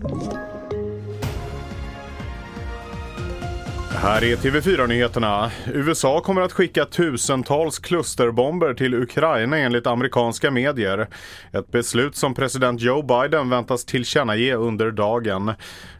Thank you. Här är TV4-nyheterna. USA kommer att skicka tusentals klusterbomber till Ukraina enligt amerikanska medier. Ett beslut som president Joe Biden väntas tillkännage under dagen.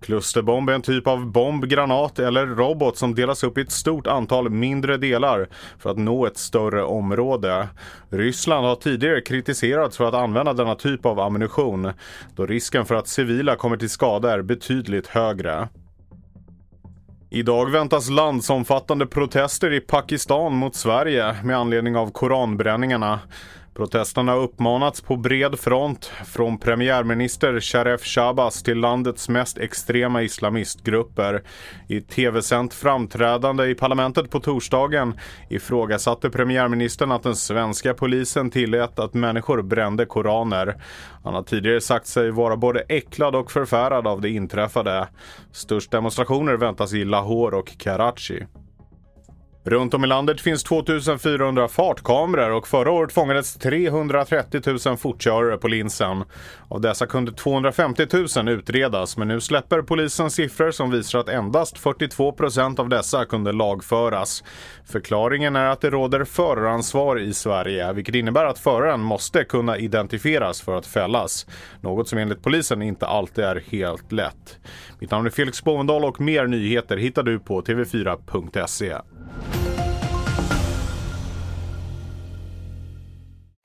Klusterbomb är en typ av bomb, granat eller robot som delas upp i ett stort antal mindre delar för att nå ett större område. Ryssland har tidigare kritiserats för att använda denna typ av ammunition då risken för att civila kommer till skada är betydligt högre. Idag väntas landsomfattande protester i Pakistan mot Sverige med anledning av koranbränningarna. Protesterna har uppmanats på bred front från premiärminister Sharef Shabas till landets mest extrema islamistgrupper. I tv-sänt framträdande i parlamentet på torsdagen ifrågasatte premiärministern att den svenska polisen tillät att människor brände koraner. Han har tidigare sagt sig vara både äcklad och förfärad av det inträffade. Störst demonstrationer väntas i Lahore och Karachi. Runt om i landet finns 2400 fartkameror och förra året fångades 330 000 fortkörare på linsen. Av dessa kunde 250 000 utredas men nu släpper polisen siffror som visar att endast 42 procent av dessa kunde lagföras. Förklaringen är att det råder föraransvar i Sverige vilket innebär att föraren måste kunna identifieras för att fällas. Något som enligt polisen inte alltid är helt lätt. Mitt namn är Felix Bovendal och mer nyheter hittar du på tv4.se.